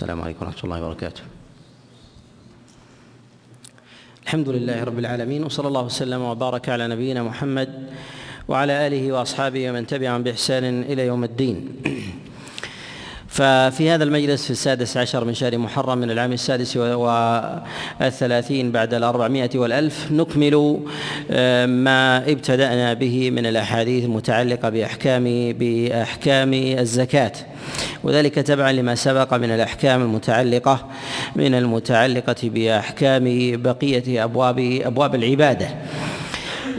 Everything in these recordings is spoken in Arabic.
السلام عليكم ورحمة الله وبركاته. الحمد لله رب العالمين وصلى الله وسلم وبارك على نبينا محمد وعلى آله وأصحابه ومن تبعهم بإحسان إلى يوم الدين. ففي هذا المجلس في السادس عشر من شهر محرم من العام السادس والثلاثين بعد الأربعمائة والألف نكمل آه، ما ابتدأنا به من الأحاديث المتعلقة بأحكام بأحكام الزكاة. وذلك تبعا لما سبق من الأحكام المتعلقة من المتعلقة بأحكام بقية أبواب أبواب العبادة.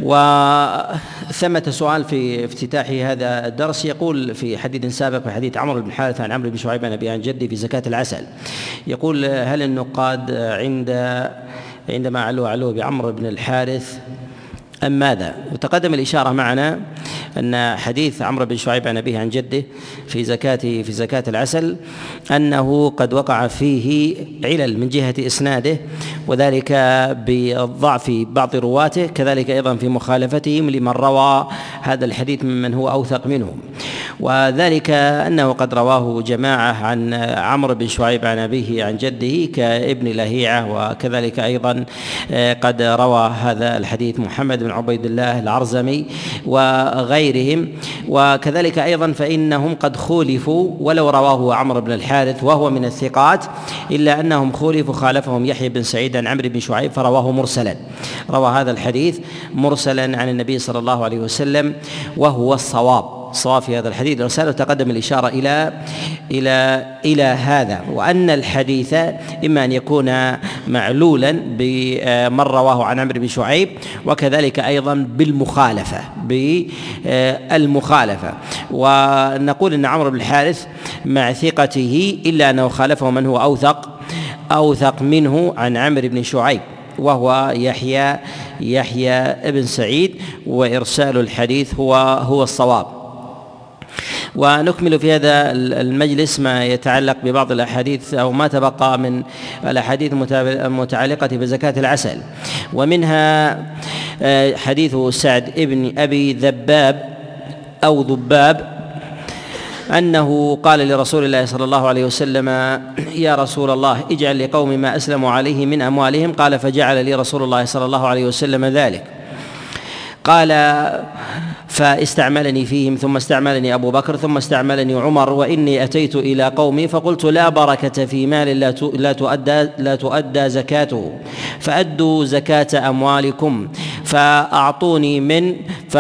وثمة سؤال في افتتاح هذا الدرس يقول في حديث سابق في حديث عمرو بن حارث عن عمرو بن شعيب عن أبي عن جدي في زكاة العسل. يقول هل النقاد عند عندما علوا علوا بعمرو بن الحارث أم ماذا؟ وتقدم الإشارة معنا أن حديث عمرو بن شعيب عن أبيه عن جده في زكاة في زكاة العسل أنه قد وقع فيه علل من جهة إسناده وذلك بضعف بعض رواته كذلك أيضا في مخالفتهم لمن روى هذا الحديث ممن هو أوثق منهم وذلك أنه قد رواه جماعة عن عمرو بن شعيب عن أبيه عن جده كابن لهيعة وكذلك أيضا قد روى هذا الحديث محمد بن عبيد الله العرزمي وغيرهم. وكذلك أيضا فإنهم قد خولفوا ولو رواه عمرو بن الحارث وهو من الثقات إلا أنهم خولفوا خالفهم يحيى بن سعيد عن عمرو بن شعيب فرواه مرسلا. روى هذا الحديث مرسلا عن النبي صلى الله عليه وسلم وهو الصواب. الصواب في هذا الحديث الرسالة تقدم الإشارة إلى إلى إلى هذا. وأن الحديث إما أن يكون معلولا بمن رواه عن عمرو بن شعيب وكذلك أيضا بالمخالفة بالمخالفة ونقول أن عمرو بن الحارث مع ثقته إلا أنه خالفه من هو أوثق أوثق منه عن عمرو بن شعيب وهو يحيى يحيى ابن سعيد وإرسال الحديث هو هو الصواب. ونكمل في هذا المجلس ما يتعلق ببعض الأحاديث أو ما تبقى من الأحاديث المتعلقه بزكاة العسل. ومنها آه، حديث سعد ابن أبي ذباب أو ذباب أنه قال لرسول الله صلى الله عليه وسلم يا رسول الله اجعل لقوم ما أسلموا عليه من أموالهم. قال فجعل لي رسول الله صلى الله عليه وسلم ذلك. قال فاستعملني فيهم ثم استعملني أبو بكر ثم استعملني عمر وإني أتيت إلى قومي فقلت لا بركة في مال لا تؤدى لا تؤدى زكاته. فأدوا زكاة أموالكم فأعطوني من ف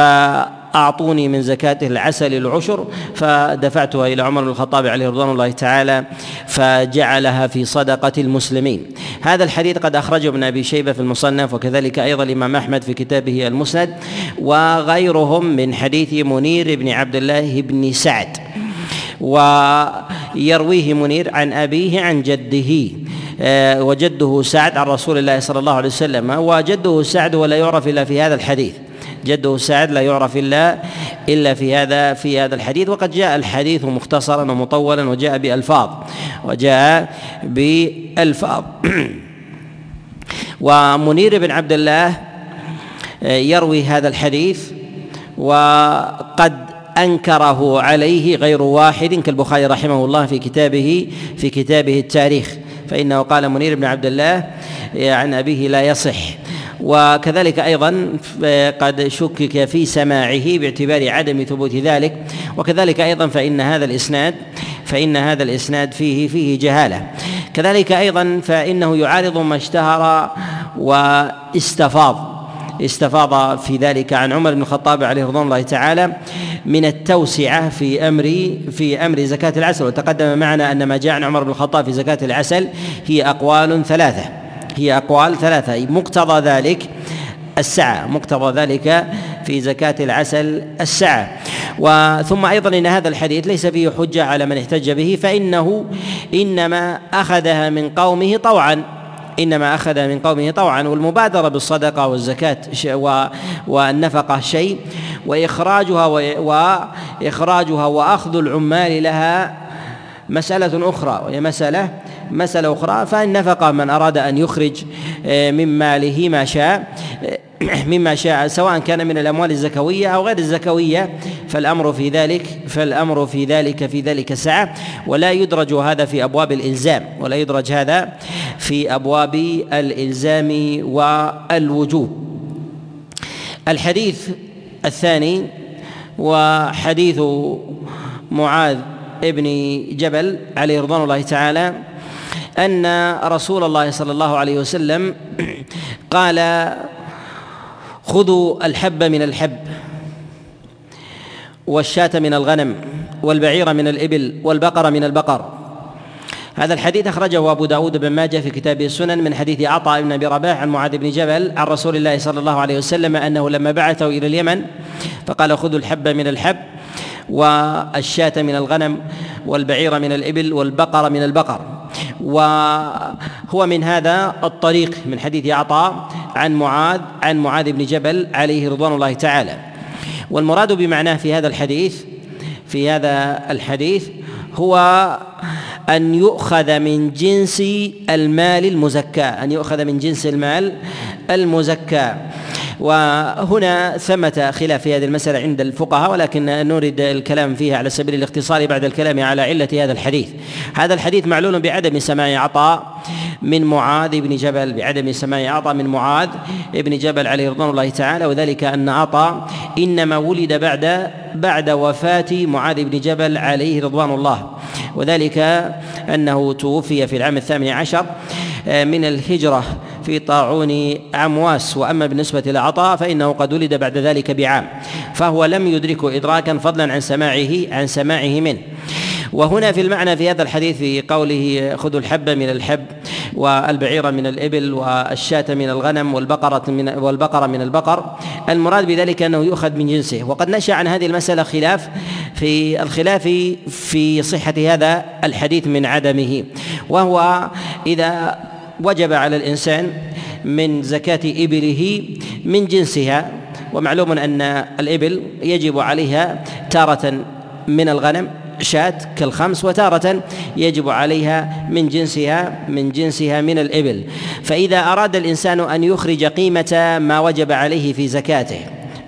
أعطوني من زكاته العسل العشر فدفعتها إلى عمر بن الخطاب عليه رضوان الله تعالى فجعلها في صدقة المسلمين. هذا الحديث قد أخرجه ابن أبي شيبة في المصنف وكذلك أيضا الإمام أحمد في كتابه المسند وغيرهم من حديث منير بن عبد الله بن سعد. ويرويه منير عن أبيه عن جده آه، وجده سعد عن رسول الله صلى الله عليه وسلم وجده سعد ولا يعرف إلا في هذا الحديث. جده سعد لا يعرف إلا إلا في هذا في هذا الحديث. وقد جاء الحديث مختصرا ومطولا وجاء بألفاظ وجاء بألفاظ. ومنير بن عبد الله آه، يروي هذا الحديث وقد أنكره عليه غير واحد كالبخاري رحمه الله في كتابه في كتابه التاريخ. فإنه قال منير بن عبد الله عن أبيه لا يصح. وكذلك أيضا قد شكك في سماعه باعتبار عدم ثبوت ذلك. وكذلك أيضا فإن هذا الإسناد فإن هذا الإسناد فيه فيه جهالة. كذلك أيضا فإنه يعارض ما اشتهر واستفاض استفاض في ذلك عن عمر بن الخطاب عليه رضوان الله تعالى من التوسعة في أمر في أمر زكاة العسل. وتقدم معنا أن ما جاء عن عمر بن الخطاب في زكاة العسل هي أقوال ثلاثة. هي أقوال ثلاثة مقتضى ذلك السعة مقتضى ذلك في زكاة العسل السعة. وثم أيضا إن هذا الحديث ليس فيه حجة على من احتج به فإنه إنما أخذها من قومه طوعا. إنما اخذ من قومه طوعا والمبادرة بالصدقة والزكاة والنفقة شيء وإخراجها وإخراجها وأخذ العمال لها مسألة أخرى وهي مسألة مسألة أخرى فإن نفق من أراد أن يخرج آه، من ماله ما شاء آه، مما شاء سواء كان من الأموال الزكوية أو غير الزكوية فالأمر في ذلك فالأمر في ذلك في ذلك سعة. ولا يدرج هذا في أبواب الإلزام ولا يدرج هذا في أبواب الإلزام والوجوب. الحديث الثاني وحديث معاذ ابن جبل عليه رضوان الله تعالى أن رسول الله صلى الله عليه وسلم قال خذوا الحب من الحب والشاة من الغنم والبعير من الإبل والبقر من البقر. هذا الحديث أخرجه أبو داود بن ماجه في كتابه السنن من حديث عطاء بن أبي رباح عن معاذ بن جبل عن رسول الله صلى الله عليه وسلم أنه لما بعثه إلى اليمن فقال خذوا الحب من الحب والشاة من الغنم والبعير من الإبل والبقر من البقر. وهو من هذا الطريق من حديث عطاء عن معاذ عن معاذ بن جبل عليه رضوان الله تعالى. والمراد بمعناه في هذا الحديث في هذا الحديث هو أن يؤخذ من جنس المال المزكى أن يؤخذ من جنس المال المزكى. وهنا ثمة خلاف في هذه المسألة عند الفقهاء ولكن نريد الكلام فيها على سبيل الاختصار بعد الكلام على علة هذا الحديث. هذا الحديث معلول بعدم سماع عطاء من معاذ بن جبل بعدم سماع عطاء من معاذ بن جبل عليه رضوان الله تعالى وذلك أن عطاء إنما ولد بعد بعد وفاة معاذ بن جبل عليه رضوان الله. وذلك أنه توفي في العام الثامن عشر من الهجرة. في طاعون عمواس وأما بالنسبة لعطاء فإنه قد ولد بعد ذلك بعام فهو لم يدركه ادراكا فضلا عن سماعه عن سماعه منه. وهنا في المعنى في هذا الحديث في قوله خذوا الحب من الحب والبعير من الإبل والشاة من الغنم والبقرة من والبقرة من البقر. المراد بذلك أنه يؤخذ من جنسه. وقد نشأ عن هذه المسألة خلاف في الخلاف في صحة هذا الحديث من عدمه وهو إذا وجب على الإنسان من زكاة إبله من جنسها ومعلوم أن الإبل يجب عليها تارة من الغنم شاة كالخمس وتارة يجب عليها من جنسها من جنسها من الإبل. فإذا أراد الإنسان أن يخرج قيمة ما وجب عليه في زكاته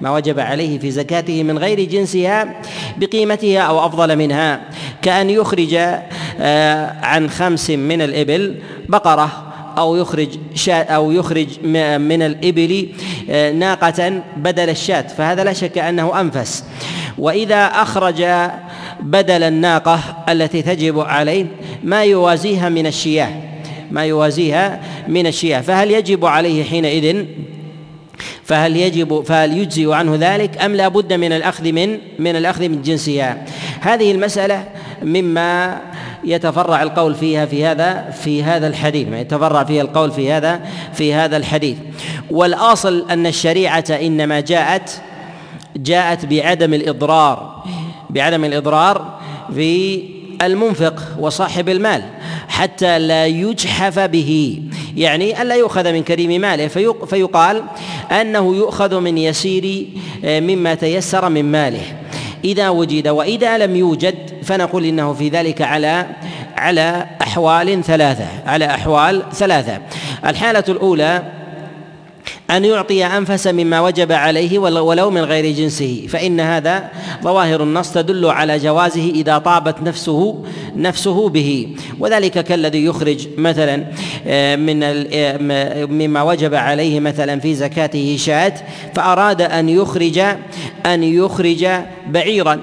ما وجب عليه في زكاته من غير جنسها بقيمتها أو أفضل منها كأن يخرج آه، عن خمس من الإبل بقرة أو يخرج شاة أو يخرج من الإبل آه، ناقة بدل الشاة فهذا لا شك أنه أنفس. وإذا أخرج بدل الناقة التي تجب عليه ما يوازيها من الشياة ما يوازيها من الشياة. فهل يجب عليه حينئذ فهل يجب فهل يجزي عنه ذلك أم لا بد من الأخذ من من الأخذ من جنسها هذه المسألة مما يتفرع القول فيها في هذا في هذا الحديث ما يتفرع فيها القول في هذا في هذا الحديث. والأصل أن الشريعة إنما جاءت جاءت بعدم الإضرار بعدم الإضرار في المنفق وصاحب المال حتى لا يجحف به يعني ألا يؤخذ من كريم ماله فيقال أنه يؤخذ من يسير آه، مما تيسر من ماله. إذا وجد وإذا لم يوجد فنقول إنه في ذلك على على أحوال ثلاثة على أحوال ثلاثة. الحالة الأولى أن يعطي أنفس مما وجب عليه ولو من غير جنسه فإن هذا ظواهر النص تدل على جوازه إذا طابت نفسه نفسه به. وذلك كالذي يخرج مثلا آه، من آه، مما وجب عليه مثلا في زكاته شاة فأراد أن يخرج أن يخرج بعيرا.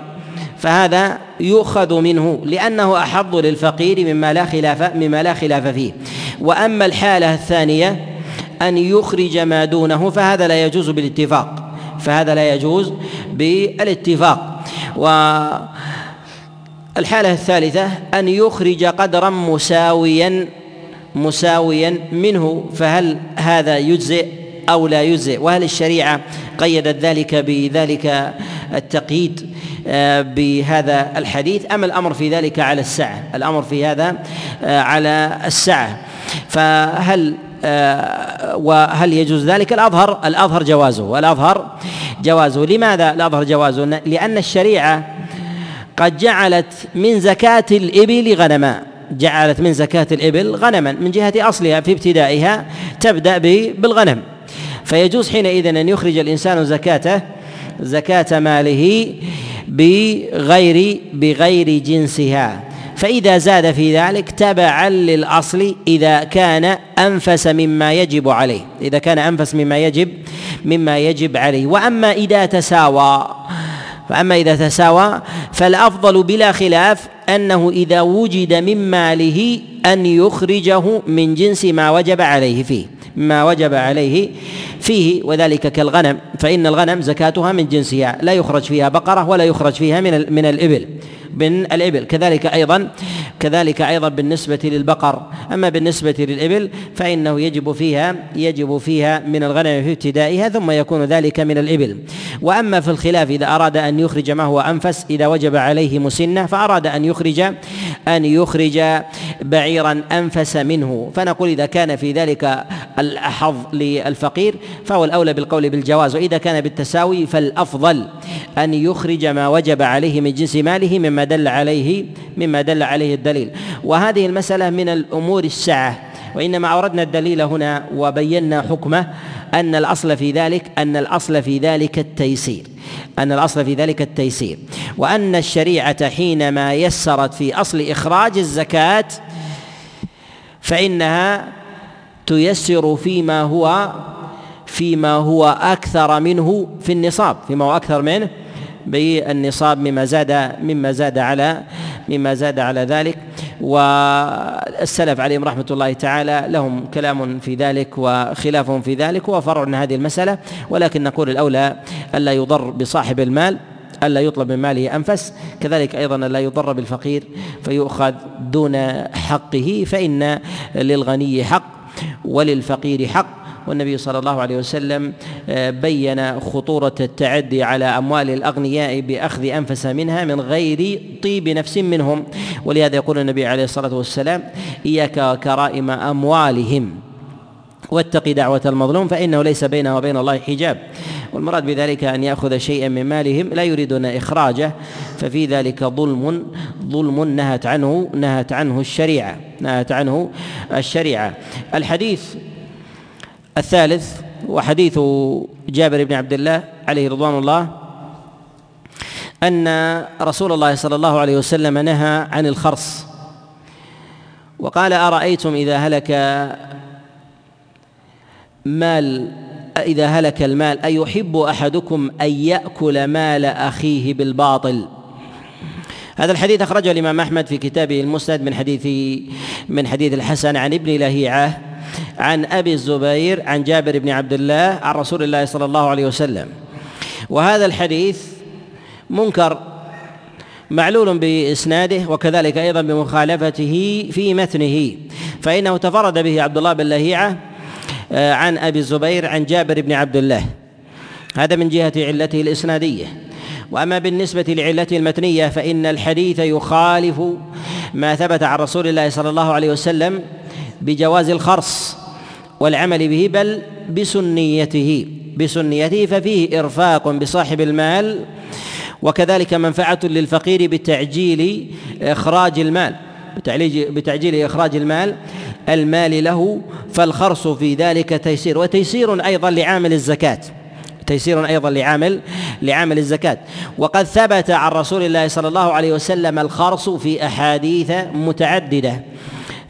فهذا يؤخذ منه لأنه أحظ للفقير مما لا خلاف مما لا خلاف فيه. وأما الحالة الثانية أن يخرج ما دونه فهذا لا يجوز بالاتفاق. فهذا لا يجوز بالاتفاق. والحالة الثالثة أن يخرج قدرا مساويا مساويا منه فهل هذا يجزئ أو لا يجزئ؟ وهل الشريعة قيدت ذلك بذلك التقييد آه، بهذا الحديث أم الأمر في ذلك على السعة الأمر في هذا آه، على السعة فهل وهل يجوز ذلك؟ الأظهر الأظهر جوازه. الأظهر جوازه. لماذا الأظهر جوازه؟ لأن الشريعة قد جعلت من زكاة الإبل غنما. جعلت من زكاة الإبل غنما. من جهة أصلها في ابتدائها تبدأ بالغنم. فيجوز حينئذ أن يخرج الإنسان زكاته زكاة ماله بغير بغير جنسها. فإذا زاد في ذلك تبعا للأصل إذا كان أنفس مما يجب عليه إذا كان أنفس مما يجب مما يجب عليه. وأما إذا تساوى فأما إذا تساوى فالأفضل بلا خلاف أنه إذا وجد من ماله أن يخرجه من جنس ما وجب عليه فيه. ما وجب عليه فيه وذلك كالغنم فإن الغنم زكاتها من جنسها لا يخرج فيها بقرة ولا يخرج فيها من من الإبل من الإبل. كذلك أيضا كذلك أيضا بالنسبة للبقر. أما بالنسبة للإبل فإنه يجب فيها يجب فيها من الغنم في ابتدائها ثم يكون ذلك من الإبل. وأما في الخلاف إذا أراد أن يخرج ما هو أنفس إذا وجب عليه مسنة فأراد أن يخرج أن يخرج بعيرا أنفس منه. فنقول إذا كان في ذلك الأحظ للفقير فهو الأولى بالقول بالجواز. وإذا كان بالتساوي فالأفضل أن يخرج ما وجب عليه من جنس ماله مما دل عليه مما دل عليه الدليل. وهذه المسألة من الأمور السعة وإنما أوردنا الدليل هنا وبينا حكمه أن الأصل في ذلك أن الأصل في ذلك التيسير. أن الأصل في ذلك التيسير. وأن الشريعة حينما يسرت في أصل إخراج الزكاة فإنها تيسر فيما هو فيما هو أكثر منه في النصاب. فيما هو أكثر منه بالنصاب مما زاد مما زاد على مما زاد على ذلك. والسلف عليهم رحمة الله تعالى لهم كلام في ذلك وخلاف في ذلك وفرع من هذه المسألة. ولكن نقول الأولى الا يضر بصاحب المال ألا يطلب من ماله أنفس. كذلك أيضا لا يضر بالفقير فيؤخذ دون حقه فإن للغني حق. وللفقير حق. والنبي صلى الله عليه وسلم آه، بين خطورة التعدي على أموال الأغنياء بأخذ أنفس منها من غير طيب نفس منهم. ولهذا يقول النبي عليه الصلاة والسلام إياك وكرائم أموالهم. واتق دعوة المظلوم فإنه ليس بينه وبين الله حجاب. والمراد بذلك أن يأخذ شيئا من مالهم لا يريدون إخراجه ففي ذلك ظلم ظلم نهت عنه نهت عنه الشريعة نهت عنه الشريعة. الحديث الثالث وحديث جابر بن عبد الله عليه رضوان الله أن رسول الله صلى الله عليه وسلم نهى عن الخرص. وقال أرأيتم إذا هلك مال إذا هلك المال أيحب أحدكم أن يأكل مال أخيه بالباطل؟ هذا الحديث أخرجه الإمام أحمد في كتابه المسند من حديث من حديث الحسن عن ابن لهيعة عن أبي الزبير عن جابر بن عبد الله عن رسول الله صلى الله عليه وسلم. وهذا الحديث منكر معلول بإسناده وكذلك أيضا بمخالفته في متنه فإنه تفرد به عبد الله بن لهيعة آه، عن أبي الزبير عن جابر بن عبد الله. هذا من جهة علته الإسنادية. وأما بالنسبة لعلته المتنية فإن الحديث يخالف ما ثبت عن رسول الله صلى الله عليه وسلم بجواز الخرص والعمل به بل بسنيته. بسنيته ففيه إرفاق بصاحب المال وكذلك منفعة للفقير بتعجيل إخراج المال. بتعجيل إخراج المال المال له فالخرص في ذلك تيسير وتيسير أيضا لعامل الزكاة. تيسير أيضا لعامل لعامل الزكاة. وقد ثبت عن رسول الله صلى الله عليه وسلم الخرص في أحاديث متعددة.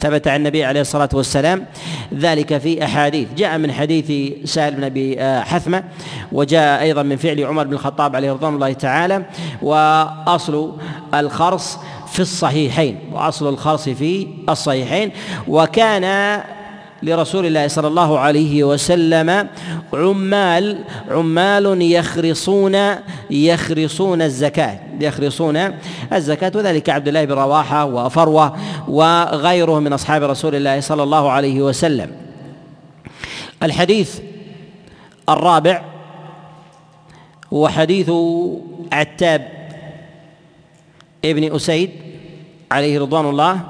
ثبت عن النبي عليه الصلاة والسلام ذلك في أحاديث. جاء من حديث سهل بن أبي آه، حثمة وجاء أيضا من فعل عمر بن الخطاب عليه رضوان الله تعالى. وأصل الخرص في الصحيحين وأصل الخرص في الصحيحين. وكان لرسول الله صلى الله عليه وسلم عمال عمال يخرصون يخرصون الزكاة يخرصون الزكاة. وذلك عبد الله بن رواحة وفروة وغيره من أصحاب رسول الله صلى الله عليه وسلم. الحديث الرابع هو حديث عتاب ابن أسيد عليه رضوان الله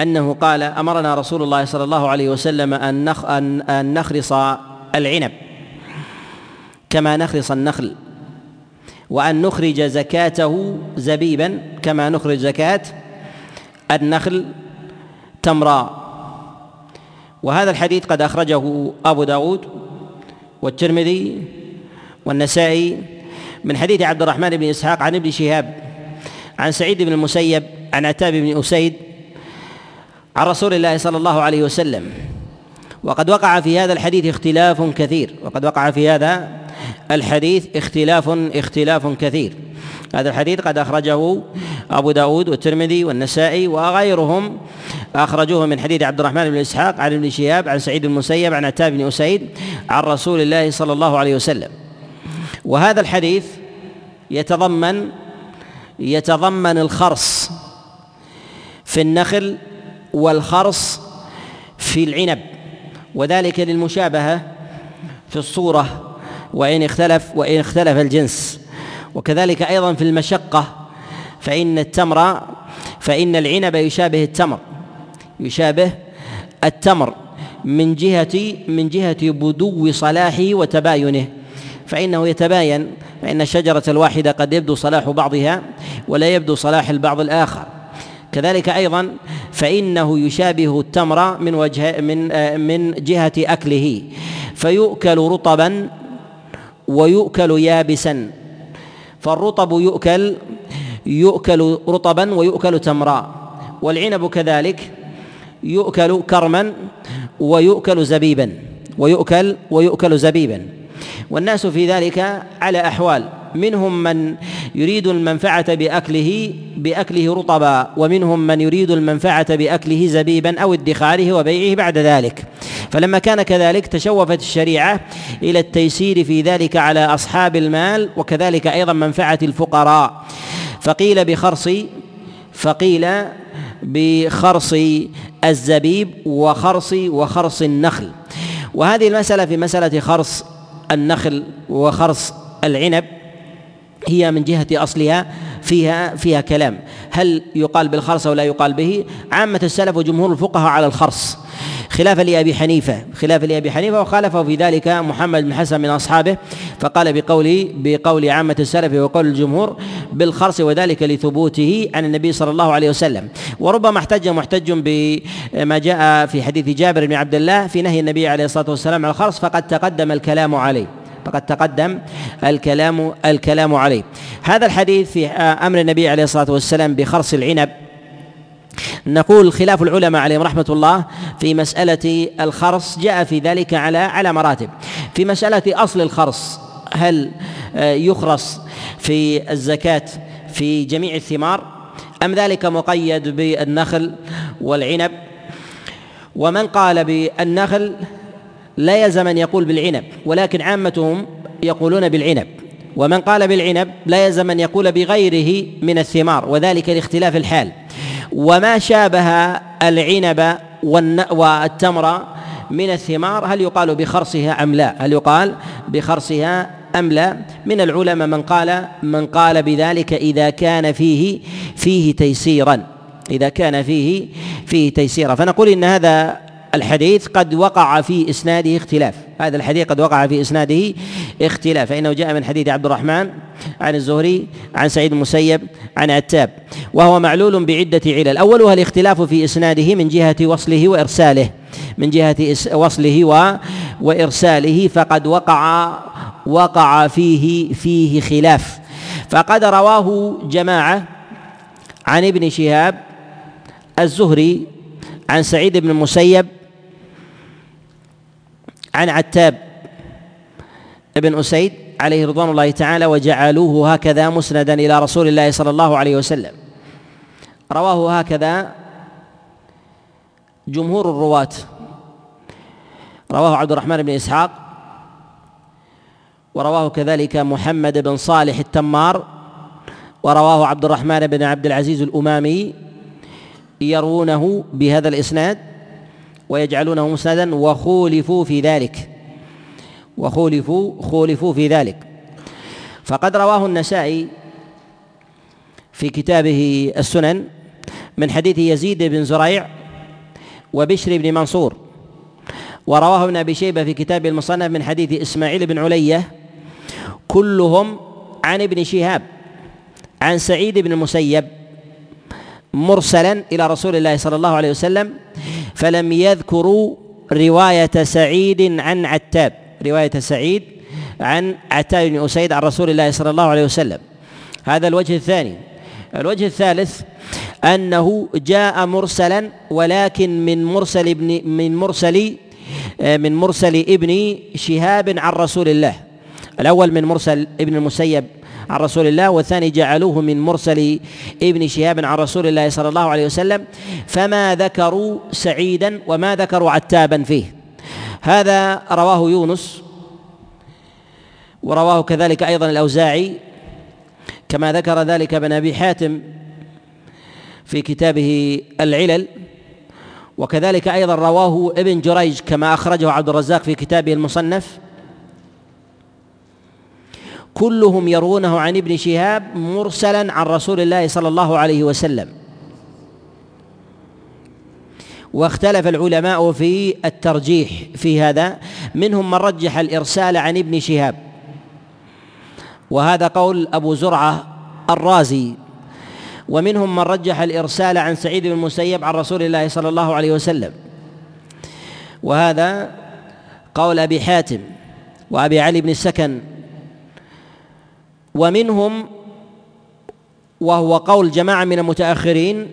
أنه قال أمرنا رسول الله صلى الله عليه وسلم أن نخ ان أن نخرص العنب كما نخرص النخل وأن نخرج زكاته زبيبا كما نخرج زكاة النخل تمرا. وهذا الحديث قد أخرجه أبو داود والترمذي والنسائي من حديث عبد الرحمن بن إسحاق عن ابن شهاب عن سعيد بن المسيب عن عتاب بن أسيد عن رسول الله صلى الله عليه وسلم. وقد وقع في هذا الحديث اختلاف كثير. وقد وقع في هذا الحديث اختلاف اختلاف كثير. هذا الحديث قد أخرجه أبو داود والترمذي والنسائي وغيرهم. أخرجوه من حديث عبد الرحمن بن إسحاق عن ابن شهاب عن سعيد المسيب عن عتاب بن أسيد عن رسول الله صلى الله عليه وسلم. وهذا الحديث يتضمن يتضمن الخرص في النخل والخرص في العنب وذلك للمشابهة في الصورة وإن اختلف وإن اختلف الجنس. وكذلك أيضا في المشقة فإن التمر فإن العنب يشابه التمر يشابه التمر من جهة من جهة بدو صلاحه وتباينه فإنه يتباين فإن الشجرة الواحدة قد يبدو صلاح بعضها ولا يبدو صلاح البعض الآخر. كذلك أيضا فإنه يشابه التمر من وجه من من جهة أكله فيؤكل رطبا ويؤكل يابسا. فالرطب يؤكل يؤكل رطبا ويؤكل تمرا. والعنب كذلك يؤكل كرما ويؤكل زبيبا ويؤكل ويؤكل زبيبا. والناس في ذلك على أحوال. منهم من يريد المنفعة بأكله بأكله رطبا ومنهم من يريد المنفعة بأكله زبيبا أو ادخاره وبيعه بعد ذلك. فلما كان كذلك تشوفت الشريعة إلى التيسير في ذلك على أصحاب المال وكذلك أيضا منفعة الفقراء. فقيل بخرص فقيل بخرص الزبيب وخرص وخرص النخل. وهذه المسألة في مسألة خرص النخل وخرص العنب هي من جهة أصلها فيها فيها كلام. هل يقال بالخرص أو لا يقال به؟ عامة السلف وجمهور الفقهاء على الخرص. خلافا لأبي حنيفة خلافا لأبي حنيفة وخالفه في ذلك محمد بن حسن من أصحابه. فقال بقول بقول عامة السلف وقول الجمهور بالخرص وذلك لثبوته عن النبي صلى الله عليه وسلم. وربما احتج محتج بما جاء في حديث جابر بن عبد الله في نهي النبي عليه الصلاة والسلام عن الخرص فقد تقدم الكلام عليه. فقد تقدم الكلام الكلام عليه. هذا الحديث في أمر النبي عليه الصلاة والسلام بخرص العنب. نقول خلاف العلماء عليهم رحمة الله في مسألة الخرص جاء في ذلك على على مراتب. في مسألة أصل الخرص هل يخرص في الزكاة في جميع الثمار أم ذلك مقيد بالنخل والعنب؟ ومن قال بالنخل لا يلزم أن يقول بالعنب ولكن عامتهم يقولون بالعنب. ومن قال بالعنب لا يلزم أن يقول بغيره من الثمار وذلك لاختلاف الحال. وما شابه العنب والتمر من الثمار هل يقال بخرصها أم لا؟ هل يقال بخرصها أم لا؟ من العلماء من قال من قال بذلك إذا كان فيه فيه تيسيرا إذا كان فيه فيه تيسيرا فنقول إن هذا الحديث قد وقع في إسناده اختلاف. هذا الحديث قد وقع في إسناده اختلاف. فإنه جاء من حديث عبد الرحمن عن الزهري عن سعيد المسيب عن عتاب. وهو معلول بعدة علل. أولها الاختلاف في إسناده من جهة وصله وإرساله. من جهة وصله و وإرساله. فقد وقع وقع فيه فيه خلاف. فقد رواه جماعة عن ابن شهاب الزهري عن سعيد بن المسيب عن عتاب ابن أسيد عليه رضوان الله تعالى وجعلوه هكذا مسندا إلى رسول الله صلى الله عليه وسلم. رواه هكذا جمهور الرواة. رواه عبد الرحمن بن إسحاق ورواه كذلك محمد بن صالح التمار ورواه عبد الرحمن بن عبد العزيز الأمامي يروونه بهذا الإسناد. ويجعلونه مسندا وخولفوا في ذلك. وخولفوا خولفوا في ذلك. فقد رواه النسائي في كتابه السنن من حديث يزيد بن زريع وبشر بن منصور. ورواه ابن أبي شيبة في كتابه المصنف من حديث إسماعيل بن علية كلهم عن ابن شهاب عن سعيد بن المسيب مرسلا إلى رسول الله صلى الله عليه وسلم فلم يذكروا رواية سعيد عن عتاب. رواية سعيد عن عتاب بن أسيد عن رسول الله صلى الله عليه وسلم. هذا الوجه الثاني. الوجه الثالث أنه جاء مرسلا ولكن من مرسل ابن من مرسل من مرسل ابن شهاب عن رسول الله. الأول من مرسل ابن المسيب عن رسول الله والثاني جعلوه من مرسل ابن شهاب عن رسول الله صلى الله عليه وسلم فما ذكروا سعيدا وما ذكروا عتابا فيه. هذا رواه يونس ورواه كذلك أيضا الأوزاعي كما ذكر ذلك ابن أبي حاتم في كتابه العلل. وكذلك أيضا رواه ابن جريج كما أخرجه عبد الرزاق في كتابه المصنف. كلهم يروونه عن ابن شهاب مرسلا عن رسول الله صلى الله عليه وسلم. واختلف العلماء في الترجيح في هذا. منهم من رجح الإرسال عن ابن شهاب. وهذا قول أبو زرعة الرازي. ومنهم من رجح الإرسال عن سعيد بن المسيب عن رسول الله صلى الله عليه وسلم. وهذا قول أبي حاتم وأبي علي بن السكن ومنهم وهو قول جماعة من المتأخرين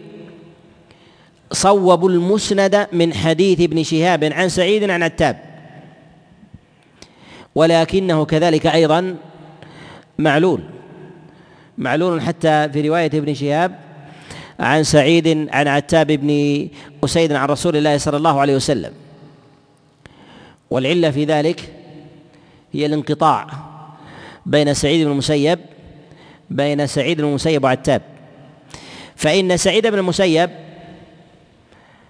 صوبوا المسند من حديث ابن شهاب عن سعيد عن عتاب ولكنه كذلك أيضا معلول معلول حتى في رواية ابن شهاب عن سعيد عن عتاب بن أسيد عن رسول الله صلى الله عليه وسلم. والعلة في ذلك هي الانقطاع. بين سعيد بن المسيب بين سعيد بن المسيب وعتاب. فإن سعيد بن المسيب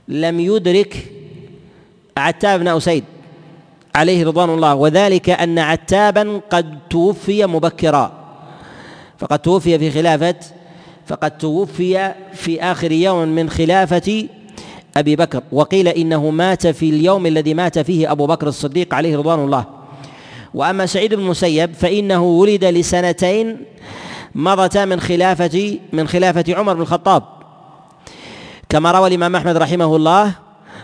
لم يدرك عتاب بن أسيد عليه رضوان الله وذلك أن عتابا قد توفي مبكرا. فقد توفي في خلافة فقد توفي في آخر يوم من خلافة أبي بكر. وقيل إنه مات في اليوم الذي مات فيه أبو بكر الصديق عليه رضوان الله. وأما سعيد بن المسيب فإنه ولد لسنتين مضتا من خلافة من خلافة عمر بن الخطاب. كما روى الإمام أحمد رحمه الله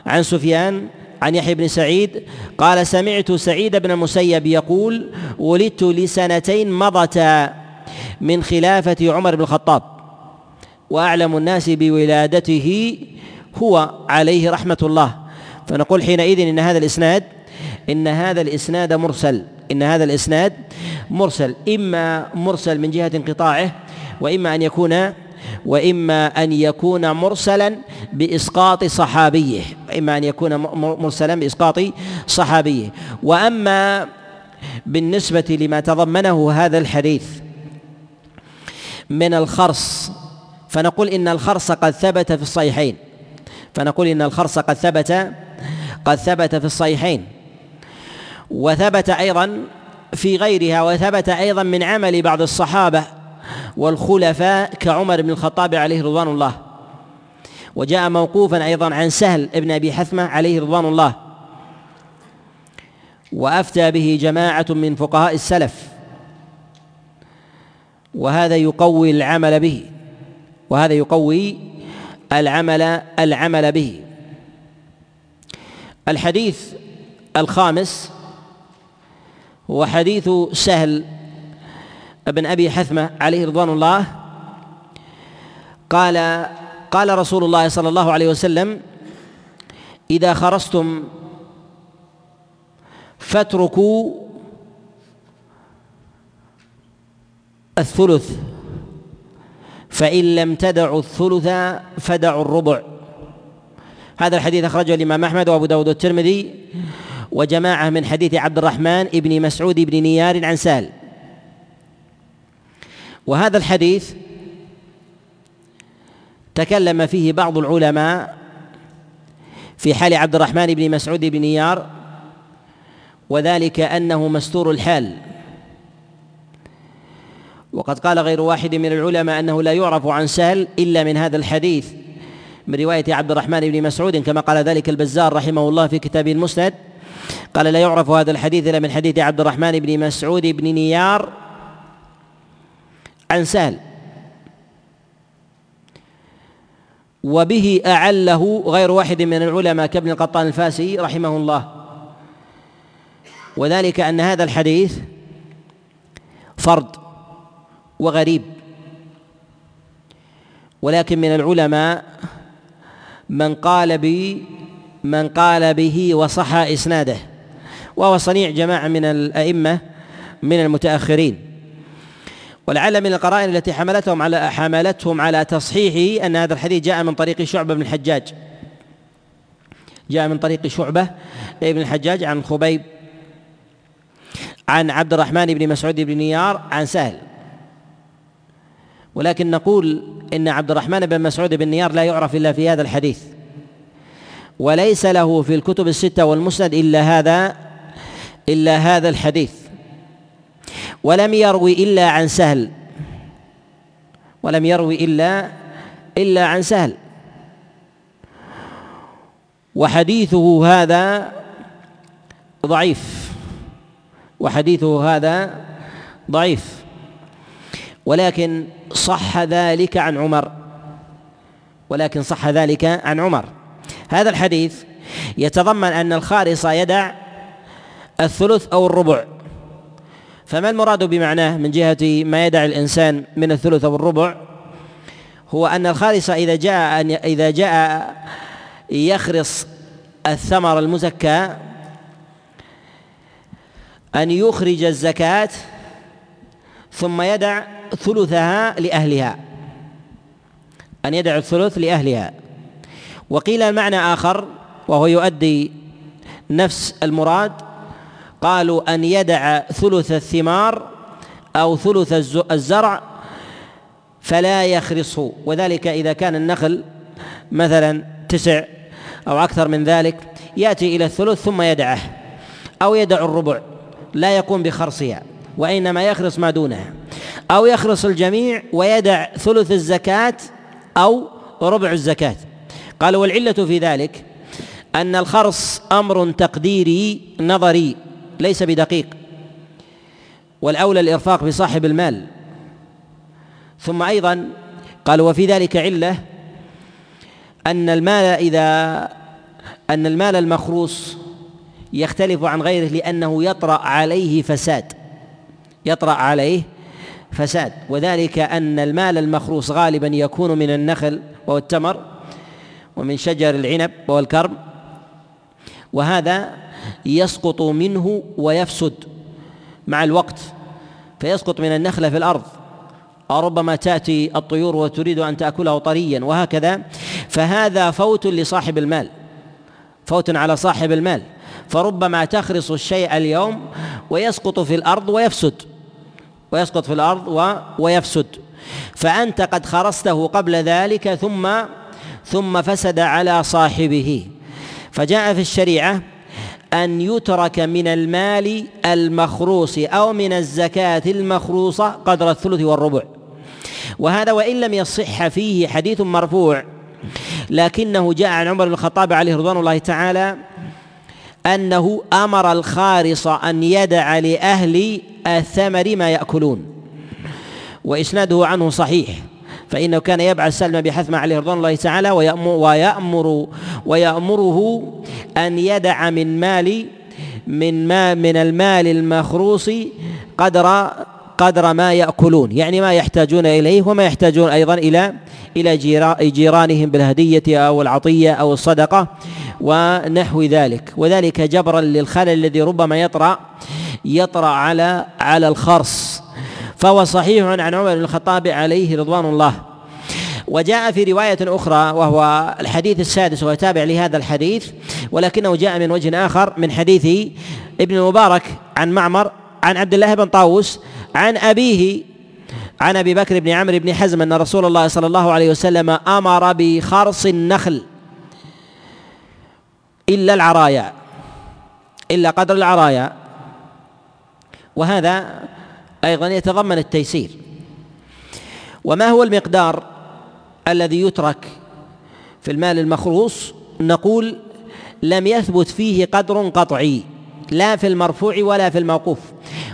عن سفيان عن يحيى بن سعيد قال سمعت سعيد بن المسيب يقول ولدت لسنتين مضتا من خلافة عمر بن الخطاب وأعلم الناس بولادته هو عليه رحمة الله. فنقول حينئذ إن هذا الإسناد إن هذا الإسناد مرسل. إن هذا الإسناد مرسل إما مرسل من جهة انقطاعه وإما أن يكون وإما أن يكون مرسلا بإسقاط صحابيه إما أن يكون مرسلا بإسقاط صحابيه. وأما بالنسبة لما تضمنه هذا الحديث من الخرص فنقول إن الخرص قد ثبت في الصحيحين. فنقول إن الخرص قد ثبت قد ثبت في الصحيحين. وثبت أيضا في غيرها وثبت أيضا من عمل بعض الصحابة والخلفاء كعمر بن الخطاب عليه رضوان الله. وجاء موقوفا أيضا عن سهل بن أبي حثمة عليه رضوان الله. وأفتى به جماعة من فقهاء السلف. وهذا يقوي العمل به وهذا يقوي العمل العمل به. الحديث الخامس هو حديث سهل بن أبي حثمة عليه رضوان الله. قال قال رسول الله صلى الله عليه وسلم إذا خرجتم فاتركوا الثلث فإن لم تدعوا الثلث فدعوا الربع. هذا الحديث أخرجه الإمام أحمد وأبو داود والترمذي. وجماعة من حديث عبد الرحمن بن مسعود بن نيار عن سال. وهذا الحديث تكلم فيه بعض العلماء في حال عبد الرحمن بن مسعود بن نيار وذلك أنه مستور الحال. وقد قال غير واحد من العلماء أنه لا يعرف عن سهل إلا من هذا الحديث من رواية عبد الرحمن بن مسعود كما قال ذلك البزار رحمه الله في كتابه المسند. قال لا يعرف هذا الحديث إلا من حديث عبد الرحمن بن مسعود بن نيار. عن سهل. وبه أعله غير واحد من العلماء كابن القطان الفاسي رحمه الله. وذلك أن هذا الحديث فرد وغريب. ولكن من العلماء من قال من قال به وصح إسناده. وهو صنيع جماعة من الأئمة من المتأخرين. ولعل من القرائن التي حملتهم على حملتهم على تصحيحه أن هذا الحديث جاء من طريق شعبة بن الحجاج. جاء من طريق شعبة بن الحجاج عن خبيب عن عبد الرحمن بن مسعود بن نيار عن سهل. ولكن نقول إن عبد الرحمن بن مسعود بن نيار لا يعرف إلا في هذا الحديث. وليس له في الكتب الستة والمسند إلا هذا إلا هذا الحديث. ولم يروي إلا عن سهل. ولم يروي إلا إلا عن سهل. وحديثه هذا ضعيف. وحديثه هذا ضعيف. ولكن صح ذلك عن عمر. ولكن صح ذلك عن عمر. هذا الحديث يتضمن أن الخارص يدع الثلث أو الربع. فما المراد بمعناه من جهة ما يدع الإنسان من الثلث أو الربع؟ هو أن الخالص إذا جاء إذا جاء يخرص الثمر المزكى أن يخرج الزكاة ثم يدع ثلثها لأهلها. أن يدع الثلث لأهلها. وقيل المعنى آخر وهو يؤدي نفس المراد قالوا أن يدع ثلث الثمار أو ثلث الزرع فلا يخرصه. وذلك إذا كان النخل مثلا تسع أو أكثر من ذلك يأتي إلى الثلث ثم يدعه أو يدع الربع لا يقوم بخرصها وإنما يخرص ما دونها أو يخرص الجميع ويدع ثلث الزكاة أو ربع الزكاة. قال والعلة في ذلك أن الخرص أمر تقديري نظري ليس بدقيق والأولى الإرفاق بصاحب المال. ثم أيضا قال وفي ذلك علة أن المال إذا أن المال المخروص يختلف عن غيره لأنه يطرأ عليه فساد يطرأ عليه فساد. وذلك أن المال المخروص غالبا يكون من النخل وهو التمر ومن شجر العنب وهو الكرم وهذا يسقط منه ويفسد مع الوقت فيسقط من النخلة في الأرض. أو ربما تأتي الطيور وتريد أن تأكله طريا وهكذا فهذا فوت لصاحب المال فوت على صاحب المال. فربما تخرص الشيء اليوم ويسقط في الأرض ويفسد ويسقط في الأرض و ويفسد. فأنت قد خرصته قبل ذلك ثم ثم فسد على صاحبه. فجاء في الشريعة أن يترك من المال المخروص أو من الزكاة المخروصة قدر الثلث والربع. وهذا وإن لم يصح فيه حديث مرفوع لكنه جاء عن عمر بن الخطاب عليه رضوان الله تعالى أنه أمر الخارص أن يدع لأهل الثمر ما يأكلون وإسناده عنه صحيح. فإنه كان يبعث سلمى بحثم عليه رضوان الله تعالى ويأمر, ويأمر ويأمره أن يدع من مال من ما من المال المخروص قدر قدر ما يأكلون يعني ما يحتاجون إليه وما يحتاجون أيضا إلى إلى جيرانهم بالهدية أو العطية أو الصدقة ونحو ذلك وذلك جبرا للخلل الذي ربما يطرأ يطرأ على على الخرص. فهو صحيح عن عمر بن الخطاب عليه رضوان الله. وجاء في رواية أخرى وهو الحديث السادس وهو تابع لهذا الحديث ولكنه جاء من وجه آخر من حديث ابن المبارك عن معمر عن عبد الله بن طاووس عن أبيه عن أبي بكر بن عمرو بن حزم أن رسول الله صلى الله عليه وسلم أمر بخرص النخل إلا العرايا إلا قدر العرايا. وهذا أيضا يتضمن التيسير. وما هو المقدار الذي يترك في المال المخروص؟ نقول لم يثبت فيه قدر قطعي لا في المرفوع ولا في الموقوف.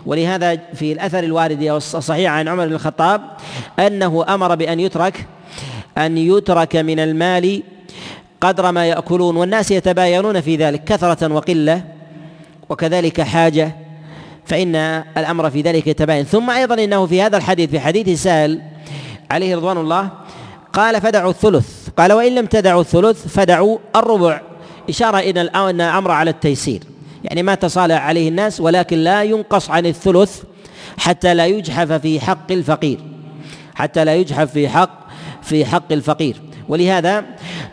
ولهذا في الأثر الوارد الصحيح عن عمر بن الخطاب أنه أمر بأن يترك أن يترك من المال قدر ما يأكلون والناس يتباينون في ذلك كثرة وقلة وكذلك حاجة فإن الأمر في ذلك يتباين ثم أيضا إنه في هذا الحديث في حديث سال عليه رضوان الله قال فدعوا الثلث. قال وإن لم تدعوا الثلث فدعوا الربع. إشارة إلى أن الأمر على التيسير. يعني ما تصالح عليه الناس ولكن لا ينقص عن الثلث حتى لا يجحف في حق الفقير. حتى لا يجحف في حق في حق الفقير. ولهذا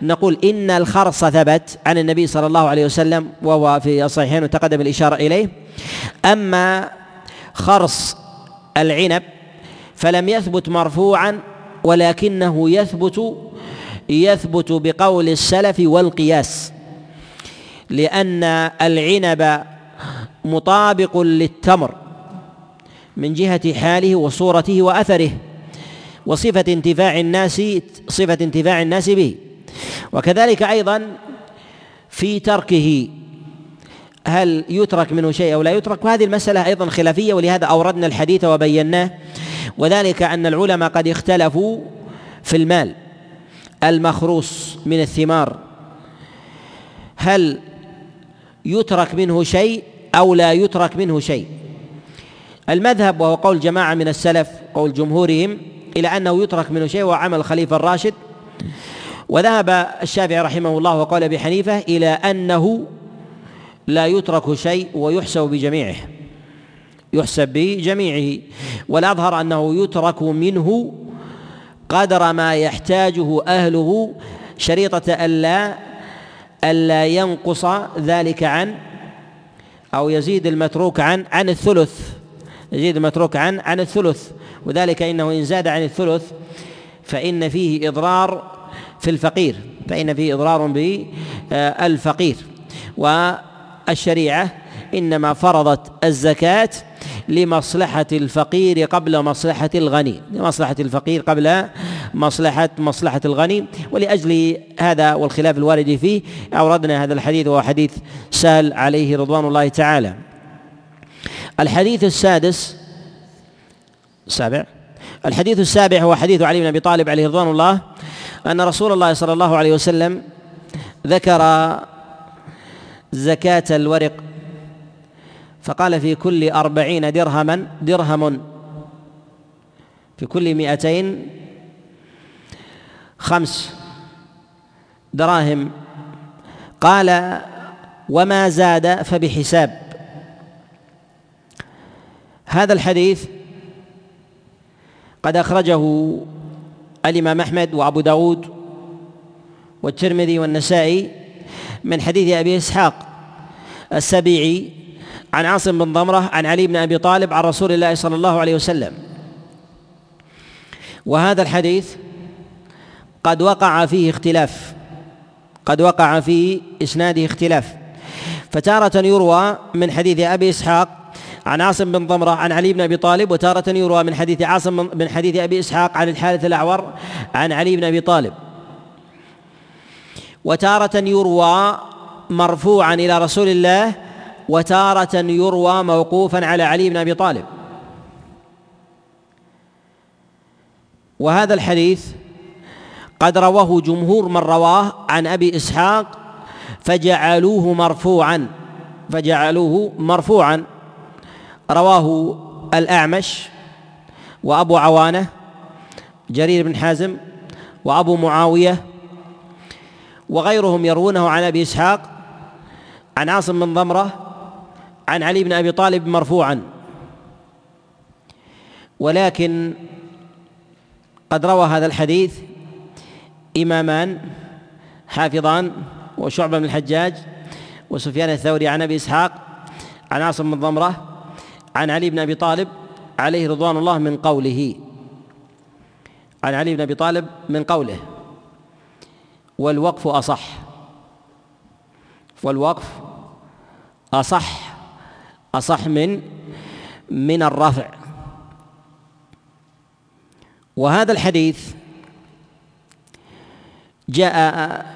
نقول إن الخرص ثبت عن النبي صلى الله عليه وسلم وهو في الصحيحين وتقدم الإشارة إليه. أما خرص العنب فلم يثبت مرفوعا ولكنه يثبت يثبت بقول السلف والقياس لأن العنب مطابق للتمر من جهة حاله وصورته وأثره. وصفة انتفاع الناس صفة انتفاع الناس به. وكذلك أيضا في تركه هل يترك منه شيء أو لا يترك؟ وهذه المسألة أيضا خلافية ولهذا أوردنا الحديث وبيناه. وذلك أن العلماء قد اختلفوا في المال المخروص من الثمار. هل يترك منه شيء أو لا يترك منه شيء؟ المذهب وهو قول جماعة من السلف قول جمهورهم إلى أنه يترك منه شيء وعمل الخليفة الراشد. وذهب الشافعي رحمه الله وقال أبي حنيفة إلى أنه لا يترك شيء ويحسب بجميعه. يحسب بجميعه. والأظهر أنه يترك منه قدر ما يحتاجه أهله شريطة ألا ألا ينقص ذلك عن أو يزيد المتروك عن عن الثلث يزيد المتروك عن عن الثلث. وذلك إنه إن زاد عن الثلث فإن فيه إضرار في الفقير فإن فيه إضرار بالفقير. والشريعة إنما فرضت الزكاة لمصلحة الفقير قبل مصلحة الغني لمصلحة الفقير قبل مصلحة مصلحة الغني. ولأجل هذا والخلاف الوارد فيه أوردنا هذا الحديث وهو حديث سال عليه رضوان الله تعالى. الحديث السادس السابع. الحديث السابع هو حديث علي بن أبي طالب عليه رضوان الله أن رسول الله صلى الله عليه وسلم ذكر زكاة الورق فقال في كل أربعين درهما درهم في كل مئتين خمس دراهم. قال وما زاد فبحساب. هذا الحديث قد أخرجه الإمام أحمد وأبو داود والترمذي والنسائي من حديث أبي إسحاق السبيعي عن عاصم بن ضمرة عن علي بن أبي طالب عن رسول الله صلى الله عليه وسلم. وهذا الحديث قد وقع فيه اختلاف قد وقع في إسناده اختلاف. فتارة يروى من حديث أبي إسحاق عن عاصم بن ضمرة عن علي بن أبي طالب وتارة يروى من حديث عاصم من حديث أبي إسحاق عن الحارث الأعور عن علي بن أبي طالب. وتارة يروى مرفوعا إلى رسول الله وتارة يروى موقوفا على علي بن أبي طالب. وهذا الحديث قد رواه جمهور من رواه عن أبي إسحاق فجعلوه مرفوعا فجعلوه مرفوعا. رواه الأعمش وأبو عوانة جرير بن حازم وأبو معاوية وغيرهم يروونه عن أبي إسحاق عن عاصم بن ضمرة عن علي بن أبي طالب مرفوعا. ولكن قد روى هذا الحديث إمامان حافظان وشعبة بن الحجاج وسفيان الثوري عن أبي إسحاق عن عاصم بن ضمرة عن علي بن أبي طالب عليه رضوان الله من قوله. عن علي بن أبي طالب من قوله. والوقف أصح. والوقف أصح. أصح من من الرفع. وهذا الحديث جاء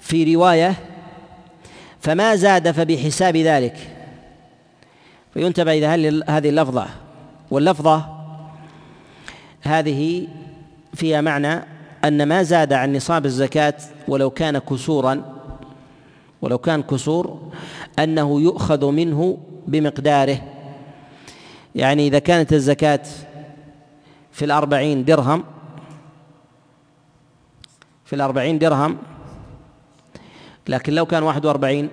في رواية فما زاد فبحساب ذلك. فينتبه إلى هذه اللفظة. واللفظة هذه فيها معنى أن ما زاد عن نصاب الزكاة ولو كان كسورا ولو كان كسور أنه يؤخذ منه بمقداره. يعني إذا كانت الزكاة في الأربعين درهم في الأربعين درهم لكن لو كان واحد وأربعين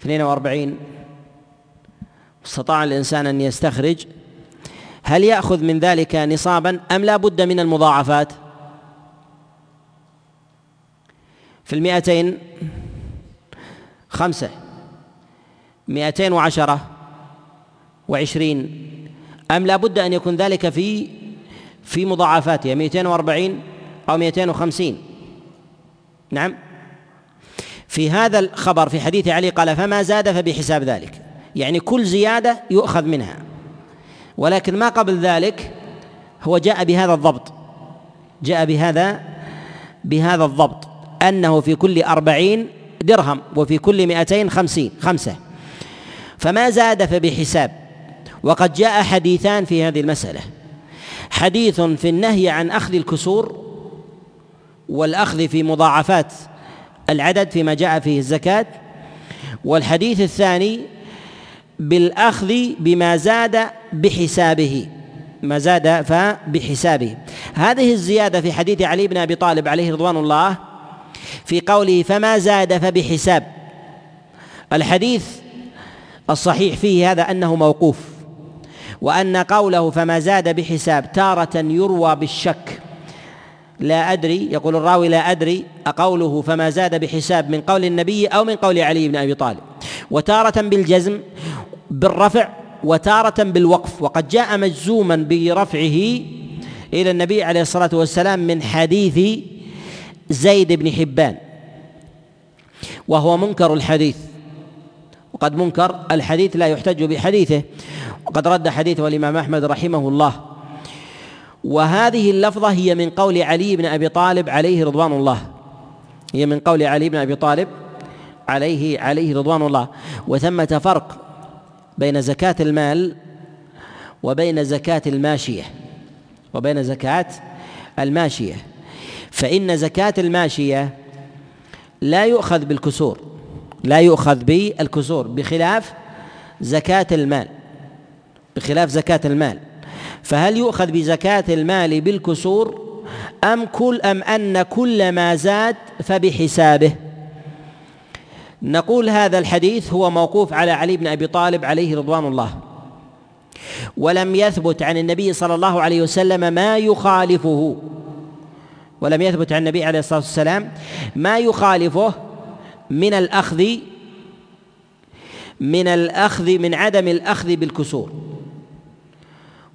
اثنين وأربعين استطاع الإنسان أن يستخرج هل يأخذ من ذلك نصابا أم لا بد من المضاعفات؟ في المئتين خمسة مئتين وعشرة وعشرين أم لا بد أن يكون ذلك في في مضاعفاتها مئتين وأربعين أو مئتين وخمسين؟ نعم. في هذا الخبر في حديث علي قال فما زاد فبحساب ذلك. يعني كل زيادة يؤخذ منها. ولكن ما قبل ذلك هو جاء بهذا الضبط. جاء بهذا بهذا الضبط. أنه في كل أربعين درهم وفي كل مئتين خمسين خمسة. فما زاد فبحساب. وقد جاء حديثان في هذه المسألة. حديث في النهي عن أخذ الكسور والأخذ في مضاعفات العدد فيما جاء فيه الزكاة. والحديث الثاني بالأخذ بما زاد بحسابه. ما زاد فبحسابه هذه الزيادة في حديث علي بن أبي طالب عليه رضوان الله في قوله فما زاد فبحساب. الحديث الصحيح فيه هذا أنه موقوف وأن قوله فما زاد بحساب تارة يروى بالشك. لا أدري يقول الراوي لا أدري أقوله فما زاد بحساب من قول النبي أو من قول علي بن أبي طالب. وتارة بالجزم بالرفع وتارة بالوقف. وقد جاء مجزوما برفعه إلى النبي عليه الصلاة والسلام من حديث زيد بن حبان وهو منكر الحديث. وقد منكر الحديث لا يحتج بحديثه. وقد رد حديثه الإمام أحمد رحمه الله. وهذه اللفظة هي من قول علي بن أبي طالب عليه رضوان الله. هي من قول علي بن أبي طالب عليه عليه رضوان الله. وثمة فرق بين زكاة المال وبين زكاة الماشية وبين زكاة الماشية. فإن زكاة الماشية لا يؤخذ بالكسور لا يؤخذ بالكسور بخلاف زكاة المال بخلاف زكاة المال. فهل يؤخذ بزكاة المال بالكسور أم كل أم أن كل ما زاد فبحسابه؟ نقول هذا الحديث هو موقوف على علي بن أبي طالب عليه رضوان الله. ولم يثبت عن النبي صلى الله عليه وسلم ما يخالفه. ولم يثبت عن النبي عليه الصلاة والسلام ما يخالفه من الاخذ من الاخذ من عدم الأخذ بالكسور.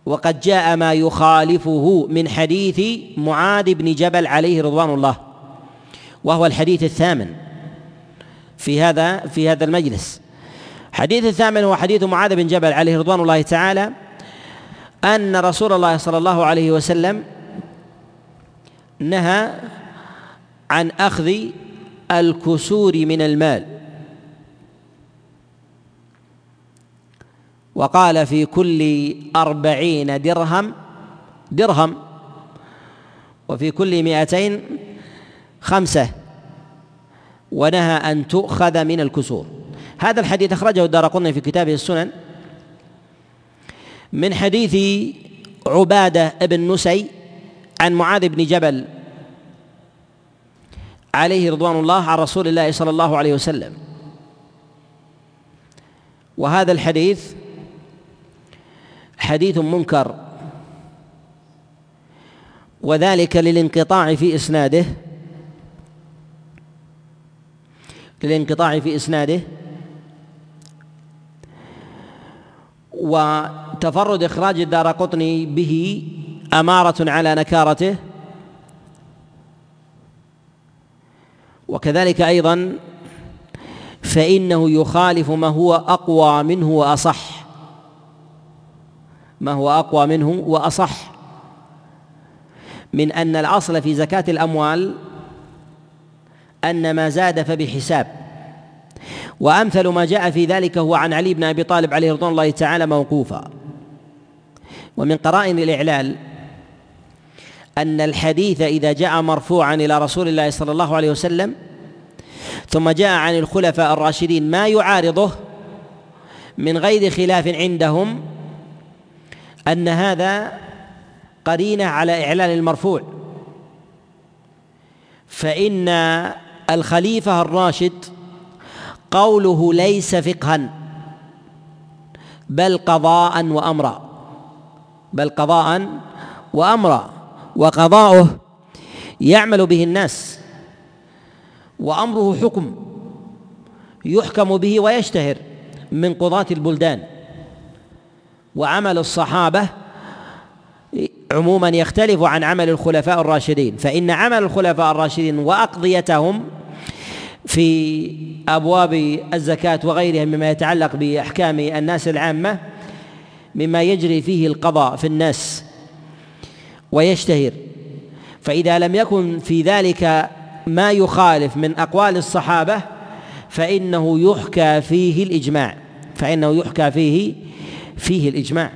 وقد جاء ما يخالفه من حديث معاذ بن جبل عليه رضوان الله وهو الحديث الثامن في هذا في هذا المجلس. حديث الثامن هو حديث معاذ بن جبل عليه رضوان الله تعالى أن رسول الله صلى الله عليه وسلم نهى عن أخذ الكسور من المال. وقال في كل أربعين درهم درهم وفي كل مئتين خمسة ونهى أن تؤخذ من الكسور. هذا الحديث أخرجه الدار في كتابه السنن من حديث عبادة بن نسي عن معاذ بن جبل عليه رضوان الله عن رسول الله صلى الله عليه وسلم. وهذا الحديث حديث منكر. وذلك للانقطاع في إسناده. للانقطاع في إسناده. وتفرد إخراج الدار قطني به أمارة على نكارته. وكذلك أيضا فإنه يخالف ما هو أقوى منه وأصح. ما هو أقوى منه وأصح. من أن الأصل في زكاة الأموال أن ما زاد فبحساب. وأمثل ما جاء في ذلك هو عن علي بن أبي طالب عليه رضوان الله تعالى موقوفا. ومن قرائن الإعلال أن الحديث إذا جاء مرفوعا إلى رسول الله صلى الله عليه وسلم ثم جاء عن الخلفاء الراشدين ما يعارضه من غير خلاف عندهم أن هذا قرينة على إعلان المرفوع. فإن الخليفة الراشد قوله ليس فقها بل قضاء وامرا بل قضاء وامرا وقضاؤه يعمل به الناس وأمره حكم يحكم به ويشتهر من قضاة البلدان. وعمل الصحابة عموما يختلف عن عمل الخلفاء الراشدين. فإن عمل الخلفاء الراشدين وأقضيتهم في أبواب الزكاة وغيرها مما يتعلق بأحكام الناس العامة مما يجري فيه القضاء في الناس ويشتهر. فإذا لم يكن في ذلك ما يخالف من أقوال الصحابة فإنه يحكى فيه الإجماع. فإنه يحكى فيه فيه الإجماع.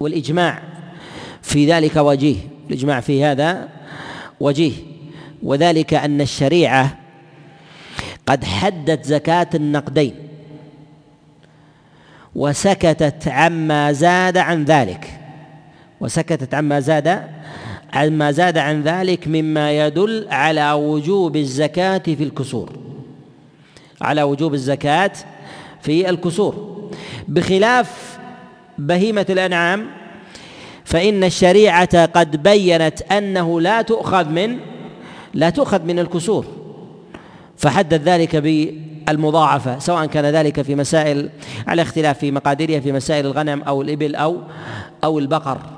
والإجماع في ذلك وجيه. الإجماع في هذا وجيه. وذلك أن الشريعة قد حدت زكاة النقدين. وسكتت عما زاد عن ذلك. وسكتت عما زاد عما زاد عن ذلك مما يدل على وجوب الزكاة في الكسور. على وجوب الزكاة في الكسور. بخلاف بهيمة الأنعام فإن الشريعة قد بينت أنه لا تؤخذ من لا تؤخذ من الكسور فحدد ذلك بالمضاعفة سواء كان ذلك في مسائل على اختلاف في مقاديرها في مسائل الغنم أو الإبل أو أو البقر.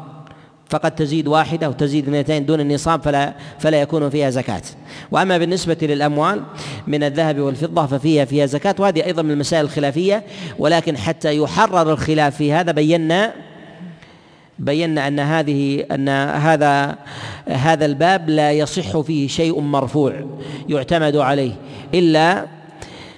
فقد تزيد واحدة أو تزيد اثنتين دون النصاب فلا فلا يكون فيها زكاة. وأما بالنسبة للأموال من الذهب والفضة ففيها فيها زكاة. وهذه أيضا من المسائل الخلافية ولكن حتى يحرر الخلاف في هذا بينا بينا أن هذه أن هذا هذا الباب لا يصح فيه شيء مرفوع يعتمد عليه. إلا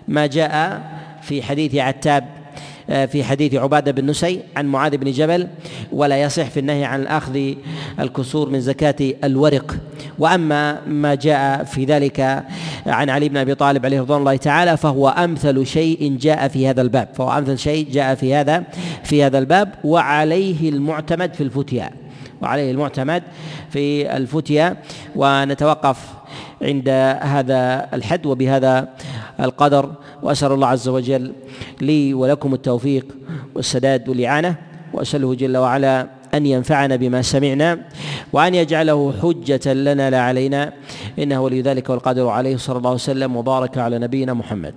ما جاء في حديث عتاب في حديث عبادة بن نسي عن معاذ بن جبل ولا يصح في النهي عن أخذ الكسور من زكاة الورق. وأما ما جاء في ذلك عن علي بن أبي طالب عليه رضوان الله تعالى فهو أمثل شيء جاء في هذا الباب. فهو أمثل شيء جاء في هذا في هذا الباب وعليه المعتمد في الفتيا. وعليه المعتمد في الفتيا. ونتوقف عند هذا الحد وبهذا القدر. وأسأل الله عز وجل لي ولكم التوفيق والسداد والإعانة وأسأله جل وعلا أن ينفعنا بما سمعنا وأن يجعله حجة لنا لا علينا إنه ولي ذلك والقادر عليه صلى الله وسلم وبارك على نبينا محمد.